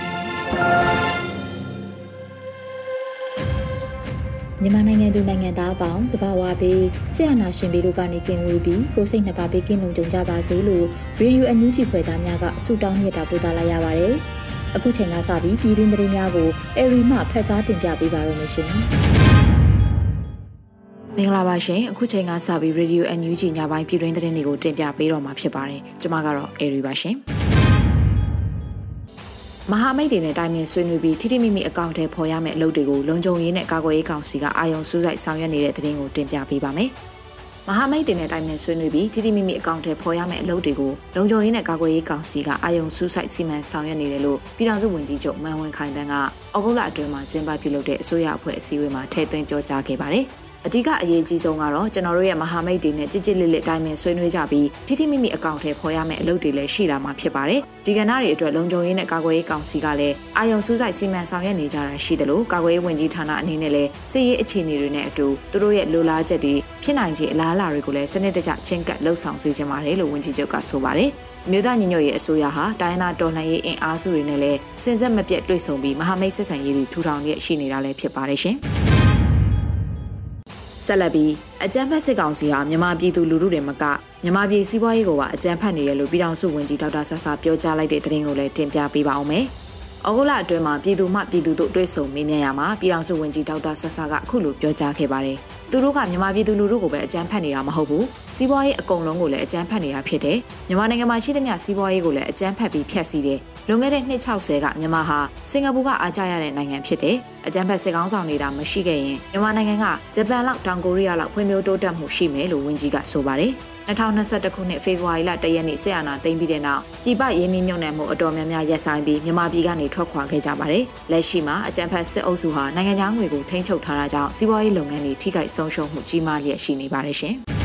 ပြီ။ မြန်မာနိုင်ငံသူနိုင်ငံသားအပေါင်းတဘာဝပေးဆရာနာရှင်ပြည်တို့ကနေကင်ဝေးပြီးကိုစိတ်နှစ်ပါးပေးကင်းလုံခြုံကြပါစေလို့ရေဒီယိုအန်ယူဂျီဖွယ်သားများကဆုတောင်းမြတ်တာပို့သလာရပါတယ်။အခုချိန်ကစပြီးပြည်တွင်းသတင်းများကိုအေရီမှဖတ်ကြားတင်ပြပေးပါရမရှင်။မင်္ဂလာပါရှင်အခုချိန်ကစပြီးရေဒီယိုအန်ယူဂျီညပိုင်းပြည်တွင်းသတင်းတွေကိုတင်ပြပေးတော့မှာဖြစ်ပါတယ်။ကျွန်မကတော့အေရီပါရှင်။ မဟာမိတ်တွေနဲ့တိုင်ပင်ဆွေးနွေးပြီးထိထိမိမိအကောင့်ထဲပေါ်ရမယ့်အလုပ်တွေကိုလုံခြုံရေးနဲ့ကာကွယ်ရေးကောင်စီကအာရုံစူးစိုက်ဆောင်ရွက်နေတဲ့သတင်းကိုတင်ပြပေးပါမယ်။မဟာမိတ်တွေနဲ့တိုင်ပင်ဆွေးနွေးပြီးထိထိမိမိအကောင့်ထဲပေါ်ရမယ့်အလုပ်တွေကိုလုံခြုံရေးနဲ့ကာကွယ်ရေးကောင်စီကအာရုံစူးစိုက်စီမံဆောင်ရွက်နေတယ်လို့ပြည်ထောင်စုဝန်ကြီးချုပ်မန်ဝင်းခိုင်တန်းကဩဂုတ်လအတွင်းမှာကျင်းပပြုလုပ်တဲ့အစိုးရအဖွဲ့အစည်းအဝေးမှာထည့်သွင်းပြောကြားခဲ့ပါတယ်။ အဓိကအရေးကြီးဆုံးကတော့ကျွန်တော်တို့ရဲ့မဟာမိတ်တွေနဲ့ကြစ်ကြစ်လစ်လစ်တိုင်းမဲ့ဆွေးနွေးကြပြီးထိထိမိမိအကောင့်ထဲဖော်ရမယ့်အလုပ်တွေလည်းရှိလာမှာဖြစ်ပါတယ်။ဒီကဏ္ဍတွေအတွက်လုံခြုံရေးနဲ့ကာကွယ်ရေးကောင်စီကလည်းအာယုံစူးစိုက်စီမံဆောင်ရွက်နေကြတာရှိတယ်လို့ကာကွယ်ရေးဝန်ကြီးဌာနအနေနဲ့လည်းစစ်ရေးအခြေအနေတွေနဲ့အတူသူတို့ရဲ့လိုလားချက်တွေဖြစ်နိုင်ခြေအလားအလာတွေကိုလည်းစနစ်တကျချင်းကပ်လှုပ်ဆောင်စေချင်ပါတယ်လို့ဝန်ကြီးချုပ်ကဆိုပါတယ်။မြို့သားညီညွတ်ရေးအစိုးရဟာတိုင်းသားတော်လှန်ရေးအင်အားစုတွေနဲ့လည်းစင်ဆက်မပြတ်တွေ့ဆုံပြီးမဟာမိတ်ဆက်ဆံရေးတွေထူထောင်ရရှိနေတာလည်းဖြစ်ပါတယ်ရှင်။ ဆက်လက်ပြီးအကြမ်းဖက်စစ်ကောင်စီဟာမြန်မာပြည်သူလူထုတွေမကမြန်မာပြည်စီးပွားရေးကိုပါအကြမ်းဖက်နေတယ်လို့ပြည်ထောင်စုဝန်ကြီးဒေါက်တာဆဆာပြောကြားလိုက်တဲ့သတင်းကိုလည်းတင်ပြပေးပါအောင်မယ်။ဩဂုတ်လအတွင်းမှာပြည်သူမှပြည်သူတို့တွေ့ဆုံမေးမြန်းရမှာပြည်ထောင်စုဝန်ကြီးဒေါက်တာဆဆာကအခုလိုပြောကြားခဲ့ပါတယ်။သူတို့ကမြန်မာပြည်သူလူထုကိုပဲအကြမ်းဖက်နေတာမဟုတ်ဘူး။စီးပွားရေးအကုန်လုံးကိုလည်းအကြမ်းဖက်နေတာဖြစ်တယ်။မြန်မာနိုင်ငံမှာရှိသမျှစီးပွားရေးကိုလည်းအကြမ်းဖက်ပြီးဖျက်ဆီးတယ် လွန်ခဲ့တဲ့နှစ်60ကမြန်မာဟာစင်ကာပူကအားကျရတဲ့နိုင်ငံဖြစ်တယ်။အကြံဖက်စစ်ကောင်းဆောင်နေတာမရှိခဲ့ရင်မြန်မာနိုင်ငံကဂျပန်လောက်တောင်ကိုရီးယားလောက်ဖွံ့ဖြိုးတိုးတက်မှုရှိမယ်လို့ဝန်ကြီးကဆိုပါတယ်။2021ခုနှစ်ဖေဖော်ဝါရီလ1ရက်နေ့ဆီယနာသိမ်းပြီးတဲ့နောက်ပြည်ပရင်းနှီးမြှုပ်နှံမှုအတော်များများရပ်ဆိုင်းပြီးမြန်မာပြည်ကနေထွက်ခွာခဲ့ကြပါတယ်။လက်ရှိမှာအကြံဖက်စစ်အုပ်စုဟာနိုင်ငံခြားငွေကိုထိန်းချုပ်ထားတာကြောင့်စီးပွားရေးလုပ်ငန်းတွေထိခိုက်ဆုံးရှုံးမှုကြီးမားလျက်ရှိနေပါတယ်ရှင်။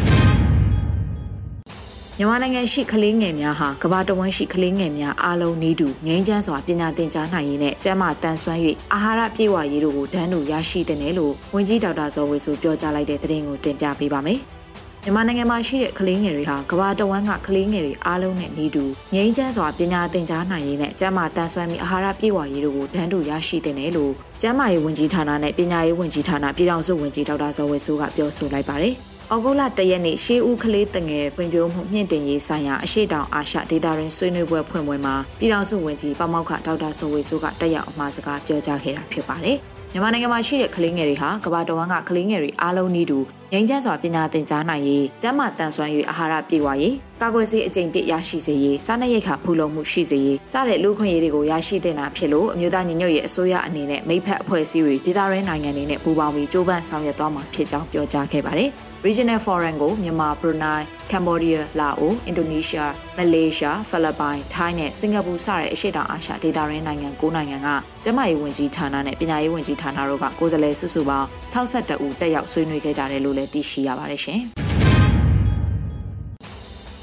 မြန်မာနိုင်ငံရှိကလေးငယ်များဟာကမ္ဘာတဝန်းရှိကလေးငယ်များအားလုံးနီးတူငြိမ်းချမ်းစွာပညာသင်ကြားနိုင်ရေးနဲ့ကျန်းမာတန်ဆွမ်း၍အာဟာရပြည့်ဝရေးတို့ကိုတန်းတူရရှိတဲ့နယ်လို့ဝန်ကြီးဒေါက်တာဇော်ဝေဆိုပြောကြားလိုက်တဲ့သတင်းကိုတင်ပြပေးပါမယ်။မြန်မာနိုင်ငံမှာရှိတဲ့ကလေးငယ်တွေဟာကမ္ဘာတဝန်းကကလေးငယ်တွေအားလုံးနဲ့နီးတူငြိမ်းချမ်းစွာပညာသင်ကြားနိုင်ရေးနဲ့ကျန်းမာတန်ဆွမ်းပြီးအာဟာရပြည့်ဝရေးတို့ကိုတန်းတူရရှိတဲ့နယ်လို့ကျန်းမာရေးဝန်ကြီးဌာနနဲ့ပညာရေးဝန်ကြီးဌာနပြည်ထောင်စုဝန်ကြီးဒေါက်တာဇော်ဝေဆိုကပြောဆိုလိုက်ပါတယ်။။ ဩဂုတ်လ၁ရက်နေ့ရှေးဦးကလေးတငယ်ပွင့်ပြိုးမှုမြင့်တင်ရေးဆိုင်ရာအရှိတောင်အာရှဒေတာရင်းဆွေးနွေးပွဲဖွင့်ပွဲမှာပြည်ထောင်စုဝန်ကြီးပမောက္ခဒေါက်တာဆိုဝေဆိုးကတက်ရောက်အမှာစကားပြောကြားခဲ့တာဖြစ်ပါတယ်။မြန်မာနိုင်ငံမှာရှိတဲ့ကလေးငယ်တွေဟာကမ္ဘာတော်ဝန်ကကလေးငယ်တွေအားလုံးနည်းတူငြိမ်းချမ်းစွာပညာသင်ကြားနိုင်ရေးကျန်းမာတန်ဆွမ်းရေးအာဟာရပြည့်ဝရေး ကာကွယ်ဆေးအကြိမ်ပြည့်ရရှိစေရေးစားနပ်ရိက္ခာဖူလုံမှုရှိစေရေးစတဲ့လူခွင့်ရေးတွေကိုရရှိတဲ့နာဖြစ်လို့အမျိုးသားညီညွတ်ရေးအစိုးရအနေနဲ့မိဖက်အဖွဲ့အစည်းတွေဒေသရင်းနိုင်ငံတွေနဲ့ပူးပေါင်းပြီးကြိုးပမ်းဆောင်ရွက်သွားမှာဖြစ်ကြောင်းပြောကြားခဲ့ပါတယ်။ Regional Forum ကိုမြန်မာ၊ဘရူနိုင်း၊ကမ်ဘောဒီးယား၊လာအို၊အင်ဒိုနီးရှား၊မလေးရှား၊ဖိလစ်ပိုင်၊ထိုင်းနဲ့စင်ကာပူစတဲ့အရှေ့တောင်အာရှဒေသရင်းနိုင်ငံ၉နိုင်ငံကကျန်းမာရေးဝန်ကြီးဌာနနဲ့ပညာရေးဝန်ကြီးဌာနတို့ကကိုယ်စားလှယ်စုစုပေါင်း62ဦးတက်ရောက်ဆွေးနွေးခဲ့ကြတယ်လို့လည်းသိရှိရပါတယ်ရှင်။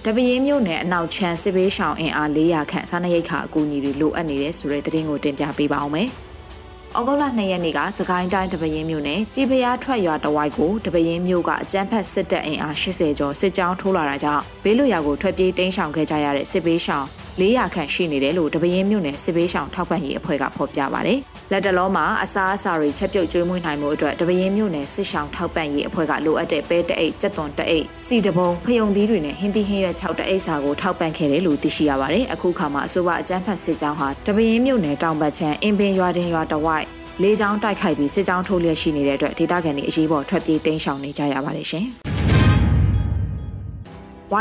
တပင်းမြို့နယ်အနောက်ချမ်းစစ်ဘေးရှောင်အင်အား400ခန့်စားနပ်ရိက္ခာအကူအညီတွေလိုအပ်နေတဲ့ဆိုတဲ့သတင်းကိုတင်ပြပေးပါအောင်မယ်။။ဩဂုတ်လ2ရက်နေ့ကစကိုင်းတိုင်းတပရင်မြို့နယ်ကြည်ဖျားထွက်ရွာတဝိုက်ကိုတပရင်မြို့ကအကြမ်းဖက်စစ်တပ်အင်အား80ကျော်စစ်ကြောင်းထိုးလာတာကြောင့်ဘေးလွတ်ရာကိုထွက်ပြေးတိမ်းရှောင်ခဲ့ကြရတဲ့စစ်ဘေးရှောင်400ခန့်ရှိနေတယ်လို့တပင်းမြို့နယ်စစ်ပေးဆောင်ထောက်ပံ့ရေးအဖွဲ့ကဖော်ပြပါတယ်။ လက်တလုံးမှာအစားအစာတွေချက်ပြုတ်ကျွေးမွေးနိုင်မှုအတွက်တပင်းမြို့နယ်စစ်ဆောင်ထောက်ပံ့ရေးအဖွဲ့ကလိုအပ်တဲ့ပဲတအိတ်ကြက်သွန်တအိတ်စီတပုံဖယုံသီးတွေနဲ့ဟင်းသီးဟင်းရွက်6တအိတ်စာကိုထောက်ပံ့ခဲ့တယ်လို့သိရှိရပါတယ်။အခုခါမှာအဆိုပါအကြမ်းဖက်စစ်ကြောင်းဟာတပင်းမြို့နယ်တောင်ဘက်ချမ်းအင်ပင်ရွာတင်ရွာတဝိုက်လေးချောင်းတိုက်ခိုက်ပြီးစစ်ကြောင်းထိုးလျက်ရှိနေတဲ့အတွက်ဒေသခံတွေအရေးပေါ်ထွက်ပြေးတိမ်းရှောင်နေကြရပါတယ်ရှင်။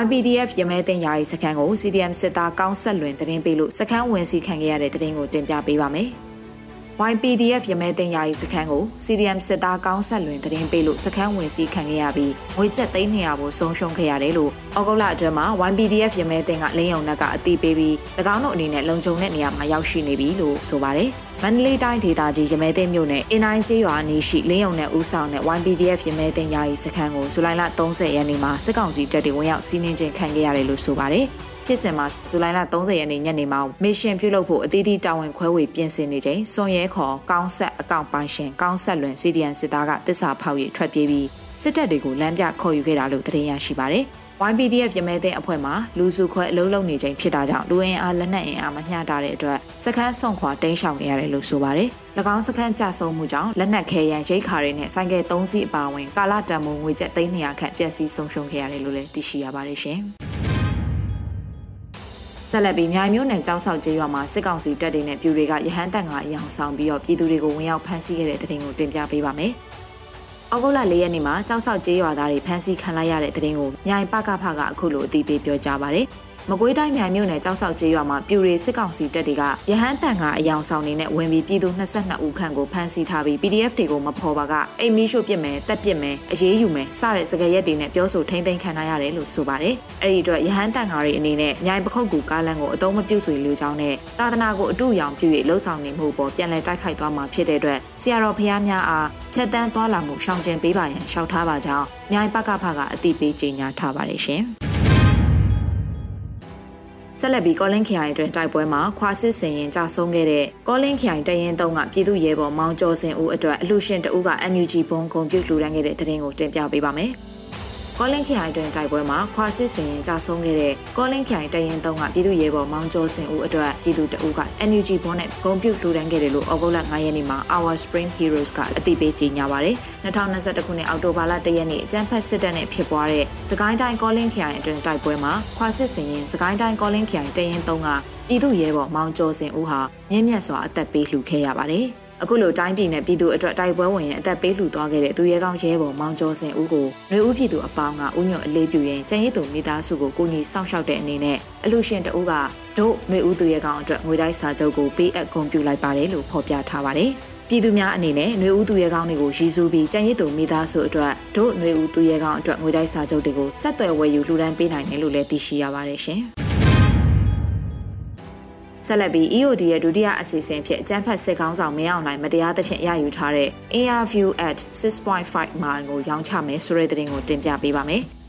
YPDF ရမဲတင်ယာယီစခန်းကို CDM စစ်သားကောင်းဆက်လွင်တရင်ပေးလို့စခန်းဝင်စီခံခဲ့ရတဲ့တရင်ကိုတင်ပြပေးပါမယ်။ YPDF ရမဲတင်ယာယီစခန်းကို CDM စစ်သားကောင်းဆက်လွင်တရင်ပေးလို့စခန်းဝင်စီခံခဲ့ရပြီးငွေကျပ်သိန်း200ကိုဆုံးရှုံးခဲ့ရတယ်လို့ဩဂုတ်လအတွင်းမှာ YPDF ရမဲတင်ကလင်းယုံနက်ကအတိပေးပြီး၎င်းတို့အနေနဲ့လုံခြုံတဲ့နေရာမှာရောက်ရှိနေပြီလို့ဆိုပါတယ်။မန္တလေးတိုင်းဒေသကြီးရမဲသိမ်းမြို့နယ်အင်းတိုင်းကျေးရွာအနီးရှိလင်းယုံနယ်ဦးဆောင်တဲ့ YPDF ရမဲသိမ်းယာယီစခန်းကိုဇူလိုင်လ30ရက်နေ့မှာစစ်ကောင်စီတပ်တွေဝင်ရောက်စီးနင်းခြင်းခံခဲ့ရတယ်လို့ဆိုပါတယ်။ ဖြစ်စဉ်မှာဇူလိုင်လ30ရက်နေ့ညနေမှာမစ်ရှင်ပြုလုပ်ဖို့အသီးသီးတာဝန်ခွဲဝေပြင်ဆင်နေချိန်စွန်ရဲခေါ်ကောင်းဆက်အကောင့်ပိုင်ရှင်ကောင်းဆက်လွင် CDN စစ်သားကတစ္ဆာဖောက်ရထွက်ပြေးပြီးစစ်တပ်တွေကိုလမ်းပြခေါ်ယူခဲ့တာလို့သတင်းရရှိပါတယ်။ YPDF ရမဲတဲ့အဖွဲ့မှာလူစုခွဲအလုံးလုံးနေချိန်ဖြစ်တာကြောင့်လူအင်အားလက်နက်အင်အားမမျှတာတဲ့အတွက်စခန်းဆုံးခွာတိမ်းရှောင်ခဲ့ရတယ်လို့ဆိုပါတယ်။၎င်းစခန်းကြဆုံမှုကြောင့်လက်နက်ခဲယမ်းရိတ်ခါတွေနဲ့ဆိုင်ကယ်၃စီးအပါအဝင်ကာလတန်မိုးငွေကျပ်300ခန့်ပျက်စီးဆုံးရှုံးခဲ့ရတယ်လို့လည်းသိရှိရပါတယ်ရှင်။ ဆက်လက်ပြီးမြိုင်မျိုးနယ်ကျောင်းဆောက်ကျေးရွာမှာစစ်ကောင်စီတပ်တွေနဲ့ပြူတွေကရဟန်းတပ်ကအယောင်ဆောင်ပြီးတော့ပြည်သူတွေကိုဝင်ရောက်ဖမ်းဆီးခဲ့တဲ့တဲ့တင်ကိုတင်ပြပေးပါမယ်။ဩဂုတ်လ၄ရက်နေ့မှာကြောက်ဆောက်ကျေးရွာသားတွေဖမ်းဆီးခံလိုက်ရတဲ့တဲ့ရင်ကိုမြိုင်ပကဖကအခုလိုအသိပေးပြောကြားပါရယ် မကွေးတိုင်းမြိုင်မြို့နယ်ကြောက်ဆောက်ကျေးရွာမှာပြူရီစစ်ကောင်စီတပ်တွေကရဟန်းတန်ကအယောင်ဆောင်နေနဲ့ဝင်ပြီးပြည်သူ22ဦးခန့်ကိုဖမ်းဆီးထားပြီး PDF တွေကိုမဖော်ပါကအိမ်မီးရှို့ပစ်မယ်တက်ပစ်မယ်အရေးယူမယ်စတဲ့စကားရက်တွေနဲ့ပြောဆိုထိမ့်သိမ်းခံထားရတယ်လို့ဆိုပါတယ်။အဲ့ဒီအတွက်ရဟန်းတန်ကာတွေအနေနဲ့မြိုင်ပခုတ်ကူကားလမ်းကိုအတုံးမပြုတ်ဆွေလူချောင်းနဲ့တာသနာကိုအတူရောင်ပြု၍လှုပ်ဆောင်နေမှုပေါ်ပြန်လည်တိုက်ခိုက်သွားမှာဖြစ်တဲ့အတွက်ဆရာတော်ဖះများအားဖြတ်တန်းသွားလာမှုရှောင်ကျဉ်ပေးပါရန်ရှောက်ထားပါကြောင်းမြိုင်ပကဖကအတိပေးကြေညာထားပါတယ်ရှင်။ ဆက်လက်ပြီးကောလင်းခရိုင်အတွင်းတိုက်ပွဲမှာခွာစစ်စင်ရင်ကြာဆုံးခဲ့တဲ့ကောလင်းခရိုင်တရင်တုံးကပြည်သူရဲဘော်မောင်ကျော်စင်ဦးအတွက်အလှရှင်တဦးက NUG ဘုံဂုံပြုတ်လှူဒန်းခဲ့တဲ့တဲ့ရင်ကိုတင်ပြပေးပါမယ်။ ကောလင်းခိုင်တွင်တိုက်ပွဲမှာခွာစစ်စင်ရင်ကြာဆုံးခဲ့တဲ့ကောလင်းခိုင်တရင်တုံးကပြည်သူ့ရဲဘော်မောင်ကျော်စင်ဦးအတွက်ပြည်သူတအုပ်က NUG ဘွန်နဲ့ဂုံပြုတ်လှူဒန်းခဲ့တယ်လို့ဩဂုတ်လ9ရက်နေ့မှာ Our Spring Heroes ကအသိပေးကြေညာပါတယ်2021ခုနှစ်အောက်တိုဘာလ1ရက်နေ့အကြမ်းဖက်စစ်တပ်နဲ့ဖြစ်ပွားတဲ့စကိုင်းတိုင်းကောလင်းခိုင်အတွင်တိုက်ပွဲမှာခွာစစ်စင်ရင်စကိုင်းတိုင်းကောလင်းခိုင်တရင်တုံးကပြည်သူ့ရဲဘော်မောင်ကျော်စင်ဦးဟာမြင့်မြတ်စွာအသက်ပေးလှူခဲ့ရပါတယ် အခုလိုတိုင်းပြည်နဲ့ပြည်သူအတွက်တိုက်ပွဲဝင်ရင်အသက်ပေးလှူသွားခဲ့တဲ့သူရဲကောင်းရဲဘော်မောင်ကျော်စင်ဦးကိုနှွေဦးပြည်သူအပေါင်းကဥညွတ်အလေးပြုရင်ကျန်ရည်သူမိသားစုကိုကိုကြီးစောင့်ရှောက်တဲ့အနေနဲ့အလှရှင်တအူးကတို့နှွေဦးသူရဲကောင်းအတွက်ငွေတိုက်စာချုပ်ကိုပေးအပ်ဂုဏ်ပြုလိုက်ပါတယ်လို့ဖော်ပြထားပါတယ်။ပြည်သူများအနေနဲ့နှွေဦးသူရဲကောင်းတွေကိုရည်စူးပြီးကြံရည်သူမိသားစုအတွက်တို့နှွေဦးသူရဲကောင်းအတွက်ငွေတိုက်စာချုပ်တွေကိုဆက်သွယ်ဝယ်ယူလှူဒန်းပေးနိုင်တယ်လို့လည်းသိရှိရပါတယ်ရှင်။ ဆက်လက်ပြီး EOD ရဲ့ဒုတိယအစီအစဉ်ဖြစ်အကြမ်းဖက်စစ်ကောင်းဆောင်မင်းအောင်လှိုင်မတရားသဖြင့်ရယူထားတဲ့ ARView at 6.5 mile ကိုရောင်းချမယ်ဆိုတဲ့သတင်းကိုတင်ပြပေးပါမယ်။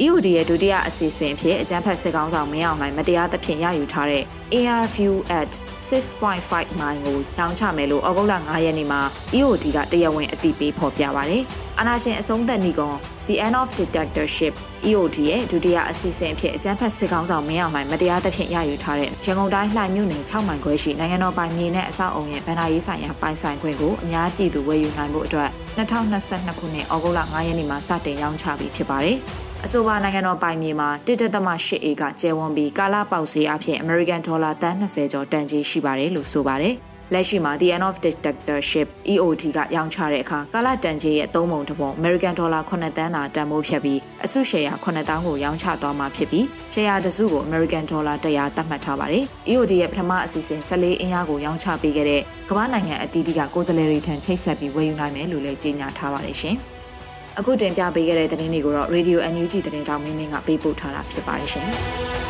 EOD ရဲ့ဒုတိယအစီအစဉ်ဖြစ်အကြမ်းဖက်စစ်ကောင်းဆောင်မင်းအောင်လှိုင်မတရားသဖြင့်ရယူထားတဲ့ ARView at 6.5 mile ကိုရောင်းချမယ်လို့ဩဂုတ်လ9ရက်နေ့မှာ EOD ကတရားဝင်အသိပေးဖော်ပြပါတယ်။အာနာရှင်အဆုံးသက်နီကွန် The End of Dictatorship EOD ရဲ့ဒုတိယအစီအစဉ်အဖြစ်အကြမ်းဖက်စစ်ကောင်ဆောင်မင်းအောင်လှိုင်မတရားသဖြင့်ရယူထားတဲ့ရန်ကုန်တိုင်းလှိုင်မြို့နယ်6မိုင်ခွဲရှိနိုင်ငံတော်ပိုင်မြေနဲ့အဆောက်အုံရဲ့ဗန္ဒာရေးဆိုင်ရာပိုင်ဆိုင်ခွင့်ကိုအများပြည်သူဝယ်ယူနိုင်ဖို့အတွက်2022ခုနှစ်ဩဂုတ်လ9ရက်နေ့မှာစတင်ရောင်းချပြီးဖြစ်ပါတယ်။ အဆိုပါနိုင်ငံတော်ပိုင်မြေမှာ1.8ဧကကျယ်ဝန်းပြီးကာလပေါက်ဈေးအဖြစ် American Dollar တန်း20ကျော်တန်ကြေးရှိပါတယ်လို့ဆိုပါတယ်။လက်ရှိမှာ The End of Dictatorship EOD ကရောင်းချတဲ့အခါကာလတန်ကြေးရဲ့သုံးပုံတစ်ပုံ American Dollar 9တန်းသာတန်ဖိုးဖြတ်ပြီးအစုရှယ်ယာ9တောင်းကိုရောင်းချသွားမှာဖြစ်ပြီးရှယ်ယာတစုကို American Dollar 100သတ်မှတ်ထားပါတယ်။ EOD ရဲ့ပထမအစီအစဉ်14အင်အားကိုရောင်းချပေးခဲ့တဲ့ကမ္ဘာနိုင်ငံအသီးသီးကကိုယ်စားလှယ်တွေထံချိတ်ဆက်ပြီးဝယ်ယူနိုင်မယ်လို့လည်းကြေညာထားပါတယ်ရှင်။ အခုတင်ပြပေးခဲ့တဲ့သတင်းတွေကိုတော့ Radio NUG သတင်းတောင်မင်းမင်းကပေးပို့ထားတာဖြစ်ပါတယ်ရှင်။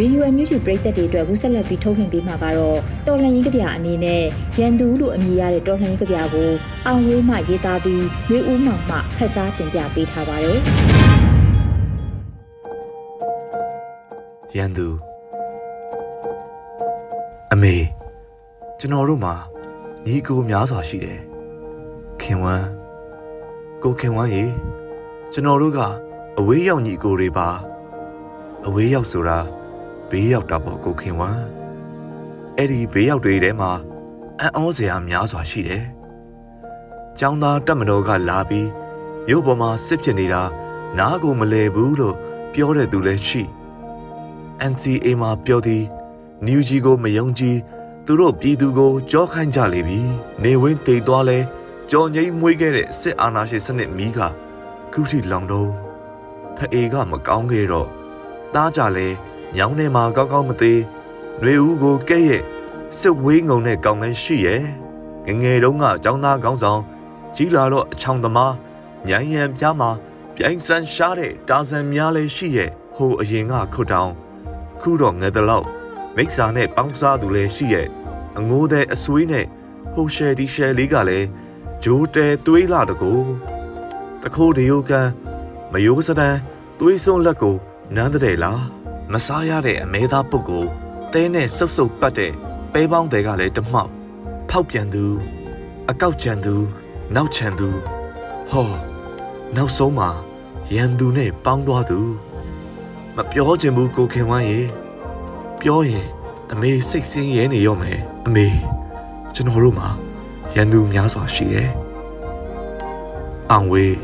ရေဒီယိုအန်ယူဂျီပရိသတ်တွေအတွက်ခုဆက်လက်ပြီးထုတ်လွှင့်ပေးမှာကတော့တော်လှန်ရေးကြပြအနေနဲ့ရန်သူလို့အမည်ရတဲ့တော်လှန်ရေးကြပြကိုအောင်ဝေးမှရေးသားပြီးမျိုးဦးမောင်မှဖတ်ကြားတင်ပြပေးထားပါတယ်။ ရန်သူအမေကျွန်တော်တို့မှာညီကိုများစွာရှိတယ်ခင်ဝမ်းကိုခင်ဝမ်းရေကျွန်တော်တို့ကအဝေးရောက်ညီကိုတွေပါအဝေးရောက်ဆိုတာဘေးရောက်တာပေါ့ကိုခင်ဝမ်းအဲ့ဒီဘေးရောက်တွေထဲမှာအံ့ဩစရာများစွာရှိတယ်။ကျောင်းသားတက်မတော်ကလာပြီးမြို့ပေါ်မှာစစ်ဖြစ်နေတာနားကိုမလဲဘူးလို့ပြောတဲ့သူလည်းရှိ။ NCA မှာပြောသည် New G ကိုမယုံကြည်သူတို့ပြည်သူကိုကြောခိုင်းကြလေပြီ။နေဝင်းတိတ်သွားလဲကြော်ငိမ့်မွေးခဲ့တဲ့စစ်အာဏာရှင်စနစ်မီးကခုထိလောင်တော့ဖအေကမကောင်းခဲ့တော့တားကြလဲညောင်းထဲမှာကောက်ကောက်မသေးຫນွေဦးကိုကဲ့ရဲ့စစ်ဝေးငုံတဲ့ကောင်းလဲရှိရဲ့ငငယ်တုန်းကចောင်းသားကောင်းဆောင်ကြီးလာတော့အချောင်သမားညံရံပြားမှာပြိုင်ဆန်ရှားတဲ့တာဇန်များလဲရှိရဲ့ဟိုအရင်ကခုတ်တောင် ခုတော့ငယ်တလောက်မိစ္ဆာနဲ့ပေါင်းစားသူလဲရှိရဲ့အငိုးတဲ့အဆွေးနဲ့ဟိုရှယ်ဒီရှယ်လေးကလည်းဂျိုးတဲသွေးလာတကူတခိုးဒီယိုကန်မယိုးစတန်သွေးစွန်းလက်ကိုနန်းတဲ့လားမစားရတဲ့အမဲသားပုတ်ကိုတဲနဲ့ဆုပ်ဆုပ်ပတ်တဲ့ပဲပေါင်းတွေကလည်းတမောက်ဖောက်ပြန်သူအကောက်ချန်သူနောက်ချန်သူဟောနောက်ဆုံးမှာရန်သူနဲ့ပေါင်းသွားသူ မပြောချင်ဘူးကိုခင်ဝမ်းရေပြောရင်အမေစိတ်ဆင်းရဲနေရောမယ်အမေကျွန်တော်တို့မှာရန်သူများစွာရှိတယ်အောင်ဝေး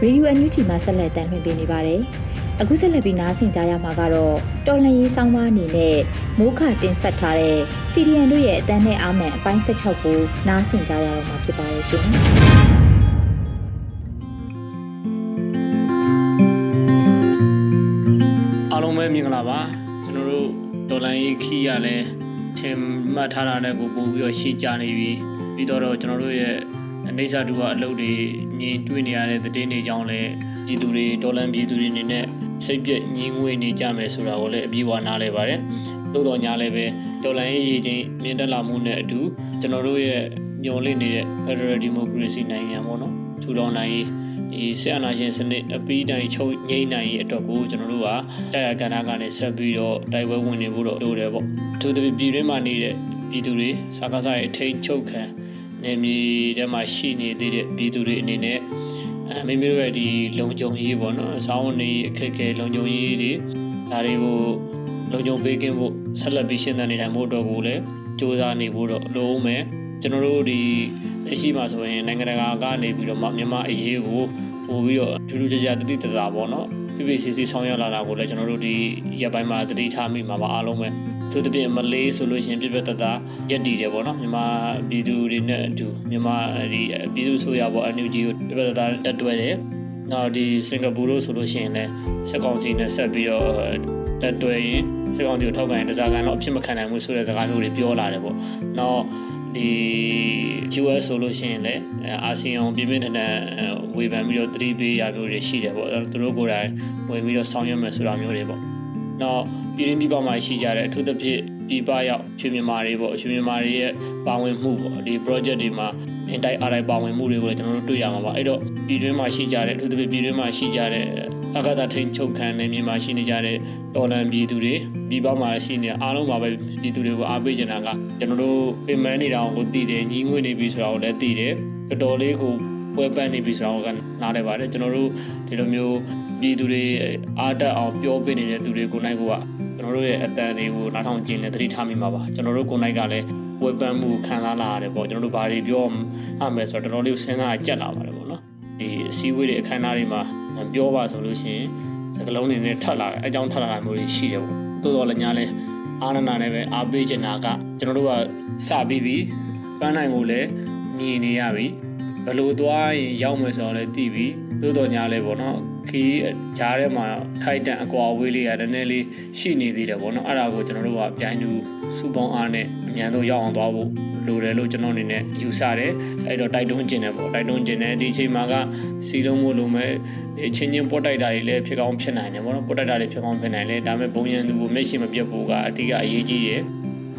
ရေဒီယိုအန်ယူတီမှာဆက်လက်တန်လှည့်ပေးနေပါတယ်။အခုဆက်လက်ပြီးနားဆင်ကြရမှာကတော့တော်လှန်ရေးဆောင်းပါးအနေနဲ့ မိုးခတင်ဆက်ထားတဲ့စီဒီအန်တို့ရဲ့အတန်းနဲ့အာမန်အပိုင်း16ကိုနားဆင်ကြရတော့မှာဖြစ်ပါရဲ့ရှင်။အားလုံးပဲမင်္ဂလာပါကျွန်တော်တို့ဒေါ်လာရေးခီးရလဲထင်မှတ်ထားတာနဲ့ကိုပို့ပြီးတော့ရှေ့ကြနေပြီပြီးတော့ကျွန်တော်တို့ရဲ့အနေစာတူကအလုပ်တွေမြင်တွေ့နေရတဲ့သတင်းတွေကြောင့်လည်းပြည်သူတွေဒေါ်လာပြည်သူတွေအနေနဲ့စိတ်ပြည့်ငြင်းငွေနေကြမယ်ဆိုတာကိုလည်းအပြည့်အဝနားလဲပါတယ် သို့တော်ညာလည်းပဲဒေါ်လာရေးရည်ချင်းမြင့်တက်လာမှုနဲ့အတူကျွန်တော်တို့ရဲ့ညွန်လင့်နေတဲ့ Federal Democracy နိုင်ငံပေါ့နော်ထူထောင်နိုင်ရေးဒီဆီယနာရှင်စနစ်အပီးတိုင်းချုပ်ငိမ့်နိုင်ရေးအတွက်ကိုကျွန်တော်တို့ကတရားကဏ္ဍကနေဆက်ပြီးတော့တိုက်ပွဲဝင်နေဖို့တော့လိုတယ်ပေါ့အထူးသဖြင့်ပြည်တွင်းမှာနေတဲ့ပြည်သူတွေစာကားစားရဲ့ထိန်ချုပ်ခံနေမြေထဲမှာရှိနေသေးတဲ့ပြည်သူတွေအနေနဲ့အဲမိမိတို့ရဲ့ဒီလုံခြုံရေးပေါ့နော်အဆောင်နေအခက်အခဲလုံခြုံရေးတွေဒါတွေကိုလုံခြုံပေးကင်းဖို့ ဆက်လက်ပြီးရှင်းသန်နေထိုင်ဖို့အတွက်ကိုလည်းစူးစမ်းနေဖို့တော့လိုအောင်မယ်ကျွန်တော်တို့ဒီလက်ရှိမှာဆိုရင်နိုင်ငံတကာကနေပြီးတော့မြန်မာအရေးကိုပို့ပြီးတော့ထူးထူးခြားခြားတတိတသာပေါ့နော် PPCC ဆောင်ရွက်လာတာကိုလည်းကျွန်တော်တို့ဒီရက်ပိုင်းမှာတတိထားမိမှာပါအားလုံးပဲသူတပြည့်မလေးဆိုလို့ရှိရင်ပြပြတတရက်တည်တယ်ပေါ့နော်မြန်မာပြည်သူတွေနဲ့အတူမြန်မာဒီပြည်သူဆိုရပေါ့ NUG ကိုပြပြတတတက်တွဲတယ် နောက်ဒီစင်ကာပူလို့ဆိုလို့ရှိရင်လည်းစက်ကောင်စီနဲ့ဆက်ပြီးတော့တက်တွဲရင်စက်ကောင်စီကိုထောက်ခံရင်တစားကန်တော့အဖြစ်မခံနိုင်ဘူးဆိုတဲ့စကားမျိုးတွေပြောလာတယ်ပေါ့နောက်ဒီ US ဆိုလို့ရှိရင်လည်းအာဆီယံပြည်ပြင်းထန်ထန်ဝေဖန်ပြီးတော့သတိပေးရမျိုးတွေရှိတယ်ပေါ့သူတို့ကိုယ်တိုင်ဝင်ပြီးတော့ဆောင်ရွက်မယ်ဆိုတာမျိုးတွေပေါ့နောက်ပြည်ရင်းပြည်ပမှာရှိကြတဲ့အထူးသဖြင့်ပြည်ပရောက်ရွှေမြန်မာတွေပေါ့ရွှေမြန်မာတွေရဲ့ပါဝင်မှုပေါ့ဒီ project တွေမှာ intai RI ပါဝင်မှုတွေကိုကျွန်တော်တို့တွေ့ရမှာပါအဲ့တော့ပြည်တွင်းမှာရှိကြတဲ့အထူးသဖြင့်ပြည်တွင်းမှာရှိကြတဲ့အကသာထိန်ချုပ်ခံနေမြန်မာရှိနေကြတဲ့တော်လန်ပြည်သူတွေပြည်ပမှာရှိနေအားလုံးပါပဲပြည်သူတွေကိုအားပေးကြတာကကျွန်တော်တို့ပြင်ပန်းနေတာကိုသိတယ်ညီငွေနေပြီဆိုတာကိုလည်းသိတယ်တော်တော်လေးကိုပွဲပန်းနေပြီဆိုတာကိုနားလည်ပါတယ်ကျွန်တော်တို့ဒီလိုမျိုးပြည်သူတွေအားတက်အောင်ပြောပေးနေတဲ့သူတွေကိုနိုင်ကိုကကျွန်တော်တို့ရဲ့အတန်တွေကိုနားထောင်ကြည့်နေသတိထားမိမှာပါကျွန်တော်တို့ကိုနိုင်ကလည်း ပွဲပန်းမှုခံစားလာရတယ်ပေါ့ကျွန်တော်တို့ဘာတွေပြောအမယ်ဆိုတော့တော်တော်လေးစဉ်းစားကြက်လာပါတယ်ပေါ့နော်ဒီအစည်းအဝေးတွေအခမ်းအနားတွေမှာပြောပါဆိုလို့ရှိရင်စကလုံးတွေနဲ့ထပ်လာတယ်အကြောင်းထပ်လာတာမျိုးတွေရှိတယ်ပေါ့တိုးတော်လည်းညာလဲအာနနာနဲ့ပဲအားပေးချင်တာကကျွန်တော်တို့ကစပြီးပြီးပန်းနိုင်ကိုလည်းမြင်နေရပြီဘယ်လိုသွားရင်ရောက်မယ်ဆိုတော့လည်းသိပြီ တိုးတော်ညာလဲပေါ့နော်ခီးဂျားထဲမှာခိုက်တန်အကွာဝေးလေးရနည်းနည်းလေးရှိနေသေးတယ်ပေါ့နော်အဲ့ဒါကိုကျွန်တော်တို့ကပြိုင်သူစူပေါင်းအားနဲ့အမြန်ဆုံးရောက်အောင်သွားဖို့လိုတယ်လို့ကျွန်တော်အနေနဲ့ယူဆတယ်အဲ့တော့တိုက်တွန်းကျင်တယ်ပေါ့တိုက်တွန်းကျင်တယ်ဒီအချိန်မှာကစီလုံးမို့လိုမဲ့ချင်းချင်းပွတ်တိုက်တာတွေလည်းဖြစ်ကောင်းဖြစ်နိုင်တယ်ပေါ့နော်ပွတ်တိုက်တာတွေဖြစ်ကောင်းဖြစ်နိုင်တယ်ဒါပေမဲ့ဘုံရန်သူကိုမျက်ရှိမပြတ်ဖို့ကအတိကအရေးကြီးတယ်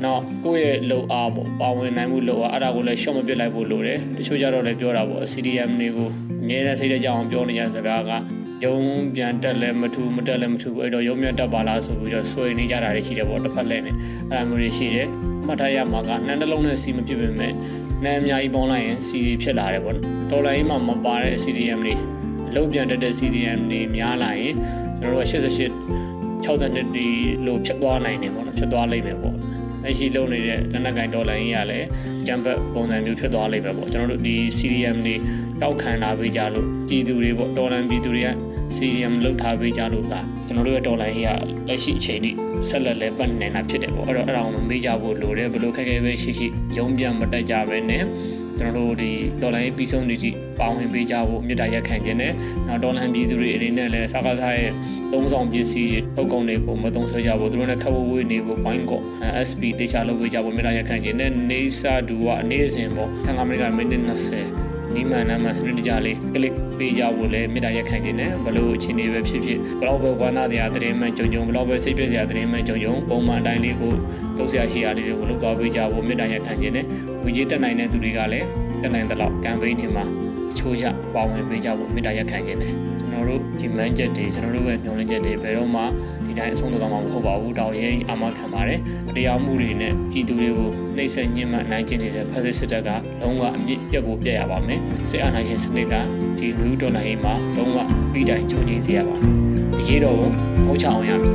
နော်ကိုယ့်ရဲ့လုံအားပေါ့ပါဝင်နိုင်မှုလုံအားအဲ့ဒါကိုလည်းရှော့မပစ်လိုက်ဖို့လိုတယ်တချို့ကြတော့လည်းပြောတာပေါ့ CDM တွေကို အမြဲတမ်းစိတ်တကြအောင်ပြောနေကြစကားကယုံပြန်တက်လဲမထူမတက်လဲမထူအဲ့တော့ယုံမြတက်ပါလားဆိုပြီးတော့ဆွေနေကြတာတွေရှိတယ်ပေါ့တစ်ဖက်လဲနေအဲ့လိုမျိုးတွေရှိတယ်မှတ်ထားရမှာကနှမ်းတစ်လုံးနဲ့စီမဖြစ်ပေမဲ့နှမ်းအများကြီးပေါင်းလိုက်ရင်စီဖြစ်လာတယ်ပေါ့ဒေါ်လာကြီးမှမပါတဲ့ CDM တွေအလုံးပြန်တက်တဲ့ CDM တွေများလာရင်ကျွန်တော်တို့88 62ဒီလို့ဖြစ်သွားနိုင်တယ်ပေါ့နော်ဖြစ်သွားလိမ့်မယ်ပေါ့လက်ရှိလုပ်နေတဲ့လက်နက်ကင်ဒေါ်လာရင်းရလည်းဂျမ်ဘတ်ပုံစံမျိုးဖြစ်သွားလိမ့်မယ်ပေါ့ကျွန်တော်တို့ဒီ CDM တွေ တောက်ခံလာပေးကြလို့ပြည်သူတွေပေါ့ဒေါ်လာပြည်သူတွေက CDM လောက်ထားပေးကြလို့ဒါကျွန်တော်တို့ရဲ့ဒေါ်လာရင်းရလက်ရှိအချိန်ထိဆက်လက်လဲပတ်နေတာဖြစ်တယ်ပေါ့အဲ့တော့အဲ့ဒါကိုမေးကြဖို့လိုတယ်ဘယ်လိုခက်ခဲပဲရှိရှိရုံးပြန်မတက်ကြပဲနဲ့ကျွန်တော်တို့ဒီဒေါ်လာရေးပြီးဆုံးနေကြည့်ပေါင်းဝင်ပေးကြဖို့မြစ်တာရက်ခံခြင်းနဲ့နောက်ဒေါ်လာပြည်သူတွေအနေနဲ့လည်းစကားစားရဲ့သုံးဆောင်ပစ္စည်းထုတ်ကုန်တွေကိုမသုံးဆွဲကြဘူးသူတို့နဲ့ခက်ဝဝေးနေဖို့ point ကို SP တေချာလုပ်ပေးကြဖို့မြစ်တာရက်ခံခြင်းနဲ့နေစာဒူကအနည်းစဉ်ပေါ့15မိနစ်ကမိနစ်20 နီးမှန်နာမှာစနစ်တကျလေးကလစ်ပေးကြဖို့လည်းမေတ္တာရက်ခံခြင်းနဲ့ဘလို့အခြေအနေပဲဖြစ်ဖြစ်ဘလောက်ပဲဝမ်းသာတရားတရင်မှန်ကြုံကြုံဘလောက်ပဲစိတ်ပြည့်စရာတရင်မှန်ကြုံကြုံပုံမှန်အတိုင်းလေးကိုလုပ်ဆရာရှိရာလေးတွေကိုလုပ်သွားပေးကြဖို့မေတ္တာရက်ခံခြင်းနဲ့ဝီကြီးတက်နိုင်တဲ့သူတွေကလည်းတက်နိုင်တဲ့လောက်ကမ်ပိန်းတွေမှာအချိုးချပါဝင်ပေးကြဖို့မေတ္တာရက်ခံခြင်းနဲ့ကျွန်တော်တို့ဒီမန်ချက်တွေကျွန်တော်တို့ရဲ့ညှို့လင်းချက်တွေဘယ်တော့မှဒီ တိုင်းအဆုံးသတ်မှာမဟုတ်ပါဘူးတောင်းရဲအာမခံပါတယ်တရားမှုတွေနဲ့ပြည်သူတွေကိုနှိမ့်ဆက်ညှဉ်းပန်းနိုင်ကျင်နေတဲ့ဖက်စစ်စစ်တပ်ကလုံးဝအမြင့်ပြက်ကိုပြက်ရပါမယ်စစ်အာဏာရှင်စနစ်ကဒီလူဒေါ်လာရေးမှာလုံးဝပြီးတိုင်းချုပ်ငြိမ်းစေရပါမယ်အရေးတော်ကိုငုတ်ချအောင်ရမယ်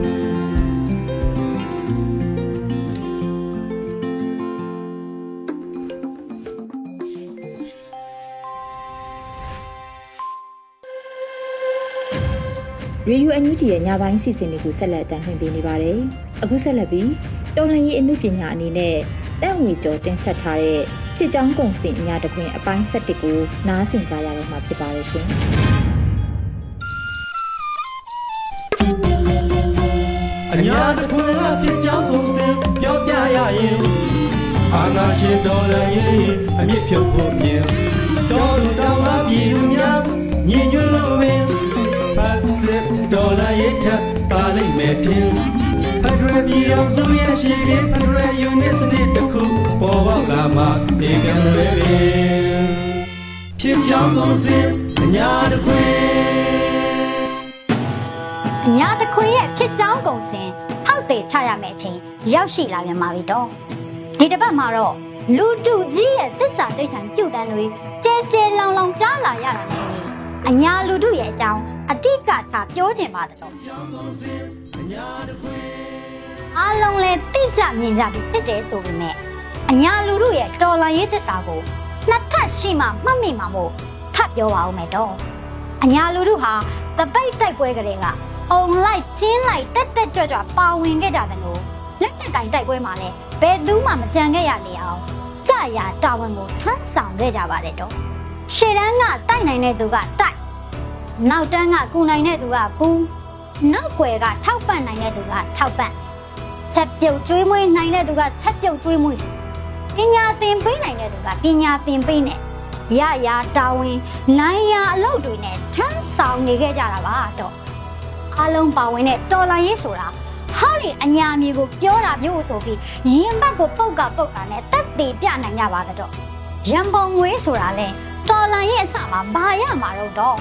ရေဒီယိုအန်ယူဂျီရဲ့ညပိုင်းစီစဉ်တွေကိုဆက်လက်တင်ပြနေပါတယ်။အခုဆက်လက်ပြီးတော်လန်ရေးအမှုပညာအနေနဲ့တန့်ဝေကျော်တင်ဆက်ထားတဲ့ဖြစ်ကြောင်းကုံစင်အညာတခွင်အပိုင်း7ကိုနားဆင်ကြရတော့မှာဖြစ်ပါရဲ့ရှင်အညာတခွင်ကဖြစ်ကြောင်းပုံစံပြောပြရရင်အာနာရှင်တော်လည်းရင်အမြင့်ဖြုတ်ဖို့မြင်တော်လူတော်မှာပြည်သူများ စစ်တော်လည်းရထပါလိမ့်မယ်တင်ဖက်ဒရယ်ပြည်အောင်စုရဲ့ရှိတဲ့ဖက်ဒရယ်ယူနစ်စနစ်တစ်ခုပေါ်ပေါက်လာမှဒီကံလွယ်ပင်ဖြစ်ကြောင်းပုံစံအညာတခွင်အညာတခွေရဲ့ဖြစ်ကြောင်းကုန်စင်ဖောက်တယ်ချရမယ့်အချိန်ရောက်ရှိလာပြန်ပါပြီတော့ဒီတစ်ပတ်မှာတော့လူတူကြီးရဲ့တစ္ဆာတိတ်ထန်ပြုတ်တန်းတွေကျဲကျဲလောင်လောင်ကြားလာရတာနဲ့အညာလူတူရဲ့အကြောင်း အတိကထားပြောချင်ပါတယ်တော့အားလုံးလည်းသိကြမြင်ကြပြီဖြစ်တယ်ဆိုပေမဲ့အညာလူတူရဲ့တော်လာရေးတစ္ဆာကိုနှစ်ထပ်ရှိမှမှတ်မိမှာမို့ထပ်ပြောပါဦးမယ်တော့အညာလူတို့ဟာတပိတ်တိုက်ပွဲကလေးကအုံလိုက်ကျင်းလိုက်တက်တက်ကြွကြွပါဝင်ခဲ့ကြတယ်လို့လက်နက်ကင်တိုက်ပွဲမှာလည်းဘယ်သူမှမကြံခဲ့ရလေအောင်ကြာရတာဝန်ကိုထမ်းဆောင်ခဲ့ကြပါတယ်တော့ရှေ့တန်းကတိုက်နိုင်တဲ့သူကတိုက် နောက်တန်းကကူနိုင်တဲ့သူကကူနောက်ွယ်ကထောက်ပံ့နိုင်တဲ့သူကထောက်ပံ့ချက်ပြုတ်ကျွေးမွေးနိုင်တဲ့သူကချက်ပြုတ်ကျွေးမွေးပညာသင်ပေးနိုင်တဲ့သူကပညာသင်ပေးနဲ့ရရတာဝန်နိုင်ရအလုပ်တွေနဲ့ထမ်းဆောင်နေခဲ့ကြတာပါတော့အလုံးပါဝင်တဲ့တော်လိုင်းရေးဆိုတာဟောဒီအညာမြေကိုပြောတာမျိုးဆိုပြီးရင်ဘတ်ကိုပုတ်ကပုတ်တာနဲ့တက်သေးပြနိုင်ကြပါတော့ရံပုံငွေဆိုတာလဲတော်လိုင်းရေးအစမှာဘာရမှာတော့တော့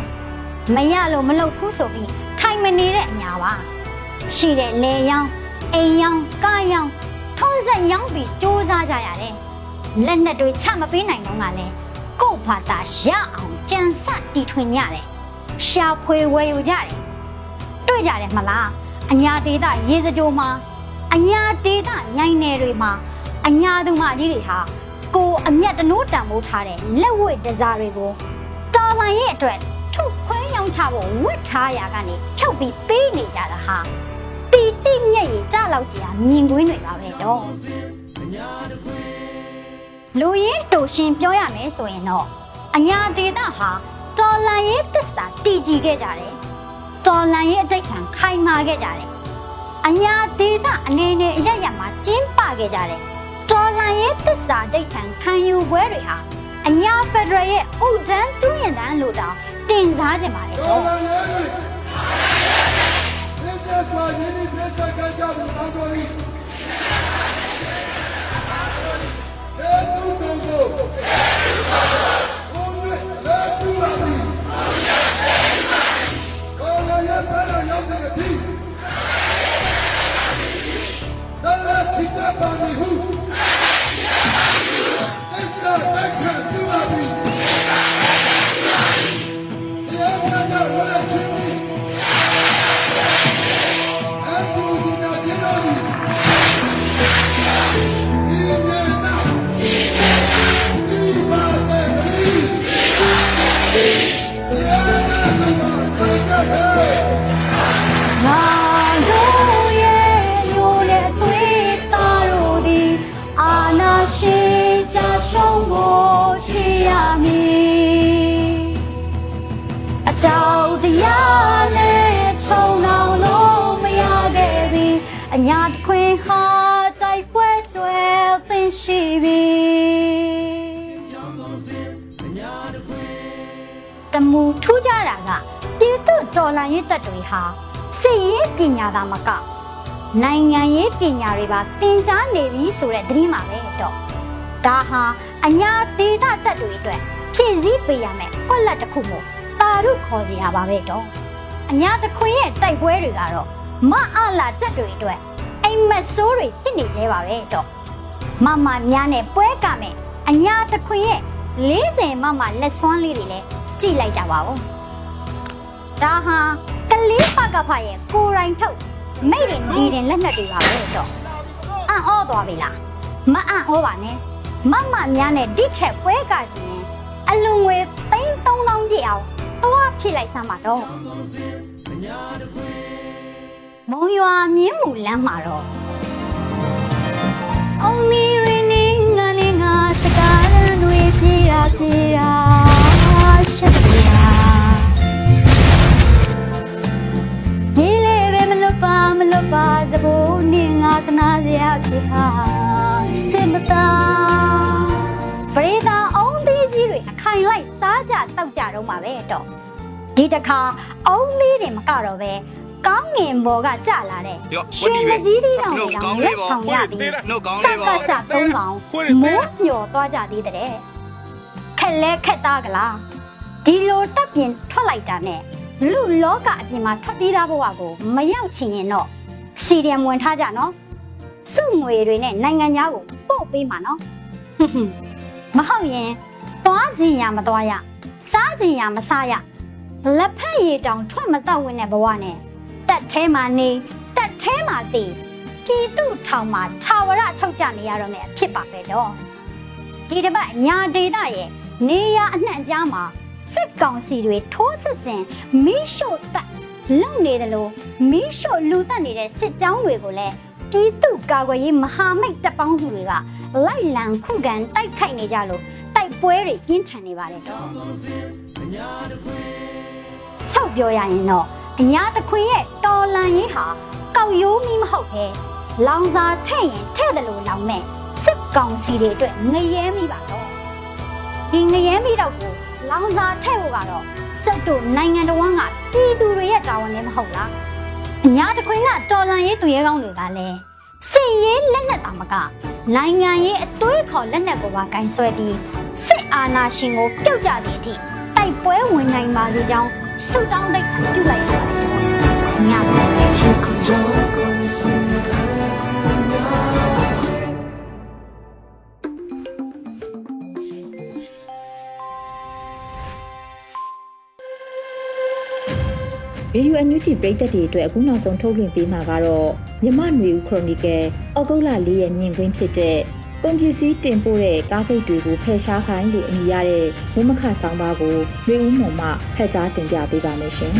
မရလို့မလုပ်ဘူးဆိုပြီးထိုင်မနေတဲ့အညာပါရှိတဲ့လေယောင်းအိမ်ယောင်းကားယောင်းထုံးစက်ယောင်းပြီးစူးစမ်းကြရတယ်လက်နဲ့တွေချမပေးနိုင်တော့ကလည်းကို့ဘာသာရအောင်ကြံစတီထွင်ကြတယ်ရှာဖွေဝယ်ယူကြတယ်တွေ့ကြတယ်မလားအညာဒေတာရေစကြိုမှာအညာဒေတာညိုင်နယ်တွေမှာအညာသူမကြီးတွေဟာကိုအမျက်တနိုးတန်မိုးထားတဲ့လက်ဝဲတစားတွေကိုတော်လိုင်းရဲ့အတွက်ထုခွဲရောင်း ချဖို့ဝတ်ထားရာကနေဖြုတ်ပြီးပေးနေကြတာဟာပီတိမျက်ရည်ကြလောက်စီဟာမြင်ကွင်းတွေပါပဲတော့လူရင်းတူရှင်ပြောရမယ်ဆိုရင်တော့အညာဒေတာဟာတော်လန်ရေးသစ္စာတည်ကြည်ခဲ့ကြတယ်။တော်လန်ရေးအတိတ်ထံခိုင်မာခဲ့ကြတယ်။အညာဒေတာအနေနဲ့အရရမှာကျင်းပခဲ့ကြတယ်။တော်လန်ရေးသစ္စာအတိတ်ထံခံယူပွဲတွေဟာ အညာဖက်ဒရယ်ရဲ့ဥဒန်းတူးရင်တန်းလို့တောင်တင်စားကြပါလေတော်တော့လာလေလက်ကျစွာယင်းဒီပြဿနာကြဖို့တောင်းတော်၏သေသူတို့ကိုဘုန်းနဲ့လက်ထူပါ မူထူးကြတာကပြည်သူတော်လှန်ရေးတပ်တွေဟာစစ်ရေးပညာသာမကနိုင်ငံရေးပညာတွေပါသင်ကြားနေပြီဆိုတဲ့သတင်းပါပဲတော့ဒါဟာအညာဒေသတပ်တွေအတွက်ဖြည့်ဆည်းပေးရမယ်ပွက်လက်တစ်ခုမို့တာရုခေါ်စီရပါပဲတော့အညာတခွင်ရဲ့တိုက်ပွဲတွေကတော့မအားလာတပ်တွေအတွက်အိမ်မက်ဆိုးတွေဖြစ်နေသေးပါပဲတော့မမများနဲ့ပွဲကမယ်အညာတခွင်ရဲ့40မမလက်စွမ်းလေးတွေလည်း ကြည့်လိုက်ကြပါဦးဒါဟာကလေးပကဖရဲ့ကိုယ်တိုင်ထုတ်မိတ်ရင်ဒီရင်လက်နက်တွေပါပဲတော့အံ့ဩသွားပြီလားမအံ့ဩပါနဲ့မမများနဲ့ဒီထက်ပွဲကစီရင်အလူငွေသိန်း3000ပြည့်အောင်သွားဖြည့်လိုက်စမ်းပါတော့မုံရွာမြင်းမူလမ်းမှာတော့ ပဲတော့ဒီတခါအုံးလေးတွေမကတော့ပဲကောင်းငင်ဘော်ကကြလာတဲ့ရွှေမကြီးသေးတောင်တွေတောင်လက်ဆောင်ရပြီးနှုတ်ကောင်းစလေးကပါစသုံးကောင်မိုးညော်သွားကြသေးတဲ့ခက်လဲခက်သားကလားဒီလိုတက်ပြင်ထွက်လိုက်တာနဲ့လူလောကအပြင်မှာထွက်ပြေးသားဘဝကိုမရောက်ချင်ရင်တော့စီရီယမ်ဝင်ထားကြနော်စုငွေတွေနဲ့နိုင်ငံသားကိုပို့ပေးမှာနော်ဟွန်းဟွန်းမဟုတ်ရင်သွားခြင်းရမသွားရ စားခြင်းရမစားရလက်ဖက်ရည်တောင်ထွက်မတော့ဝင်တဲ့ဘဝနဲ့တက်ထဲမှာနေတက်ထဲမှာတည်ပြည်သူထောင်မှာထာဝရချုပ်ကြနေရတော့မယ်အဖြစ်ပါပဲတော့ဒီတစ်ပတ်ညာဒေတာရဲ့နေရအနှံ့အပြားမှာစစ်ကောင်စီတွေထိုးစစ်ဆင်မီးရှို့တက်လုံနေတယ်လို့မီးရှို့လူတက်နေတဲ့စစ်ကြောင်းတွေကိုလည်းပြည်သူကာကွယ်ရေးမဟာမိတ်တပ်ပေါင်းစုတွေကလိုက်လံခုခံတိုက်ခိုက်နေကြလို့ တိုက်ပွဲတွေပြင်းထန်နေပါတယ်တော့ချုပ်ပြောရရင်တော့အညာတခွင်ရဲ့တော်လန်ရေးဟာကောက်ရိုးမီမဟုတ်ပဲလောင်စာထဲ့ရင်ထဲ့တယ်လို့လောင်မဲ့စစ်ကောင်စီတွေအတွက်ငရဲမိပါတော့ဒီငရဲမိတော့ကိုလောင်စာထဲ့ဖို့ကတော့ကျုပ်တို့နိုင်ငံတော်ကပြည်သူတွေရဲ့တာဝန်လည်းမဟုတ်လားအညာတခွင်ကတော်လန်ရေးသူရဲကောင်းတွေကလည်း စစ်ရေးလက်နက်တာမကနိုင်ငံရေးအတွေးခေါ်လက်နက်ကိုပါဂိုင်းဆွဲပြီးစစ်အာဏာရှင်ကိုပြုတ်ကြတဲ့အထိတိုက်ပွဲဝင်နိုင်ပါစေကြောင်းဆုတောင်းတိုက်ခံပြုလိုက်ရပါတယ်။ညပါ ရေဒီယိုအန်ယူဂျီပရိသတ်တွေအတွက်အခုနောက်ဆုံးထုတ်လွှင့်ပေးမှာကတော့မြမနွေဦးခရိုနီကယ်အောက်ဂုတ်လ၄ရက်မြင်ကွင်းဖြစ်တဲ့ကွန်ပျူစီတင်ပို့တဲ့ကားဂိတ်တွေကိုဖယ်ရှားခိုင်းလို့အမည်ရတဲ့ဝမခဆောင်ပါကိုနွေဦးမုံမှဖက်ကြားတင်ပြပေးပါမယ်ရှင်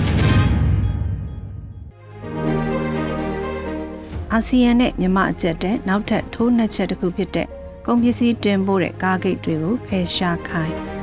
အာဆီယံနဲ့မြန်မာအကြက်တဲ့နောက်ထပ်ထိုးနှက်ချက်တစ်ခုဖြစ်တဲ့ကုန်ပစ္စည်းတင်ပို့တဲ့ကားဂိတ်တွေကိုဖယ်ရှားခိုင်း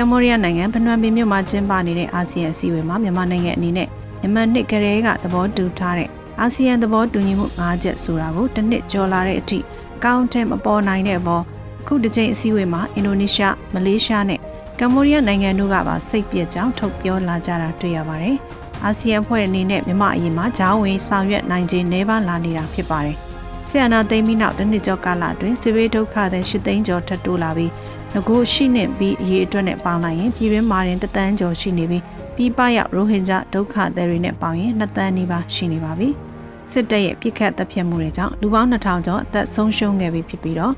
ကမ္ဘောဒီးယားနိုင်ငံဖနွမ်ပင်မြို့မှာကျင်းပနေတဲ့အာဆီယံအစည်းအဝေးမှာမြန်မာနိုင်ငံအနေနဲ့မြန်မာနှစ်ကလေးကသဘောတူထားတဲ့အာဆီယံသဘောတူညီမှု၅ချက်ဆိုတာကိုတစ်နှစ်ကျော်လာတဲ့အထိအကောင့်ထဲမပေါ်နိုင်တဲ့အပေါ်အခုတစ်ချိန်အစည်းအဝေးမှာအင်ဒိုနီးရှားမလေးရှားနဲ့ကမ္ဘောဒီးယားနိုင်ငံတို့ကပါစိတ်ပြက်ကြောင်းထုတ်ပြောလာကြတာတွေ့ရပါတယ်။အာဆီယံဖွဲ့အနေနဲ့မြန်မာအရေးမှာဂျောင်းဝင်ဆောင်ရွက်နိုင်ခြင်းနှဲပါလာနေတာဖြစ်ပါတယ်။ဆီယနာသိမ်းပြီးနောက်တစ်နှစ်ကျော်ကာလအတွင်းစစ်ဘေးဒုက္ခသည်၈သိန်းကျော်ထပ်တိုးလာပြီး ငကိုရှိနေပြီးအရေးအတွက်နဲ့ပေါင်းလိုက်ရင်ပြည်တွင်းမှာရင်တသန်းကျော်ရှိနေပြီးပြီးပရောက်ရိုဟင်ဂျာဒုက္ခသည်တွေနဲ့ပေါင်းရင်2သန်းနီးပါးရှိနေပါပြီ။စစ်တပ်ရဲ့ပြစ်ခတ်တပ်ဖြတ်မှုတွေကြောင့်လူပေါင်း2000ကျော်အသက်ဆုံးရှုံးခဲ့ပြီဖြစ်ပြီးတော့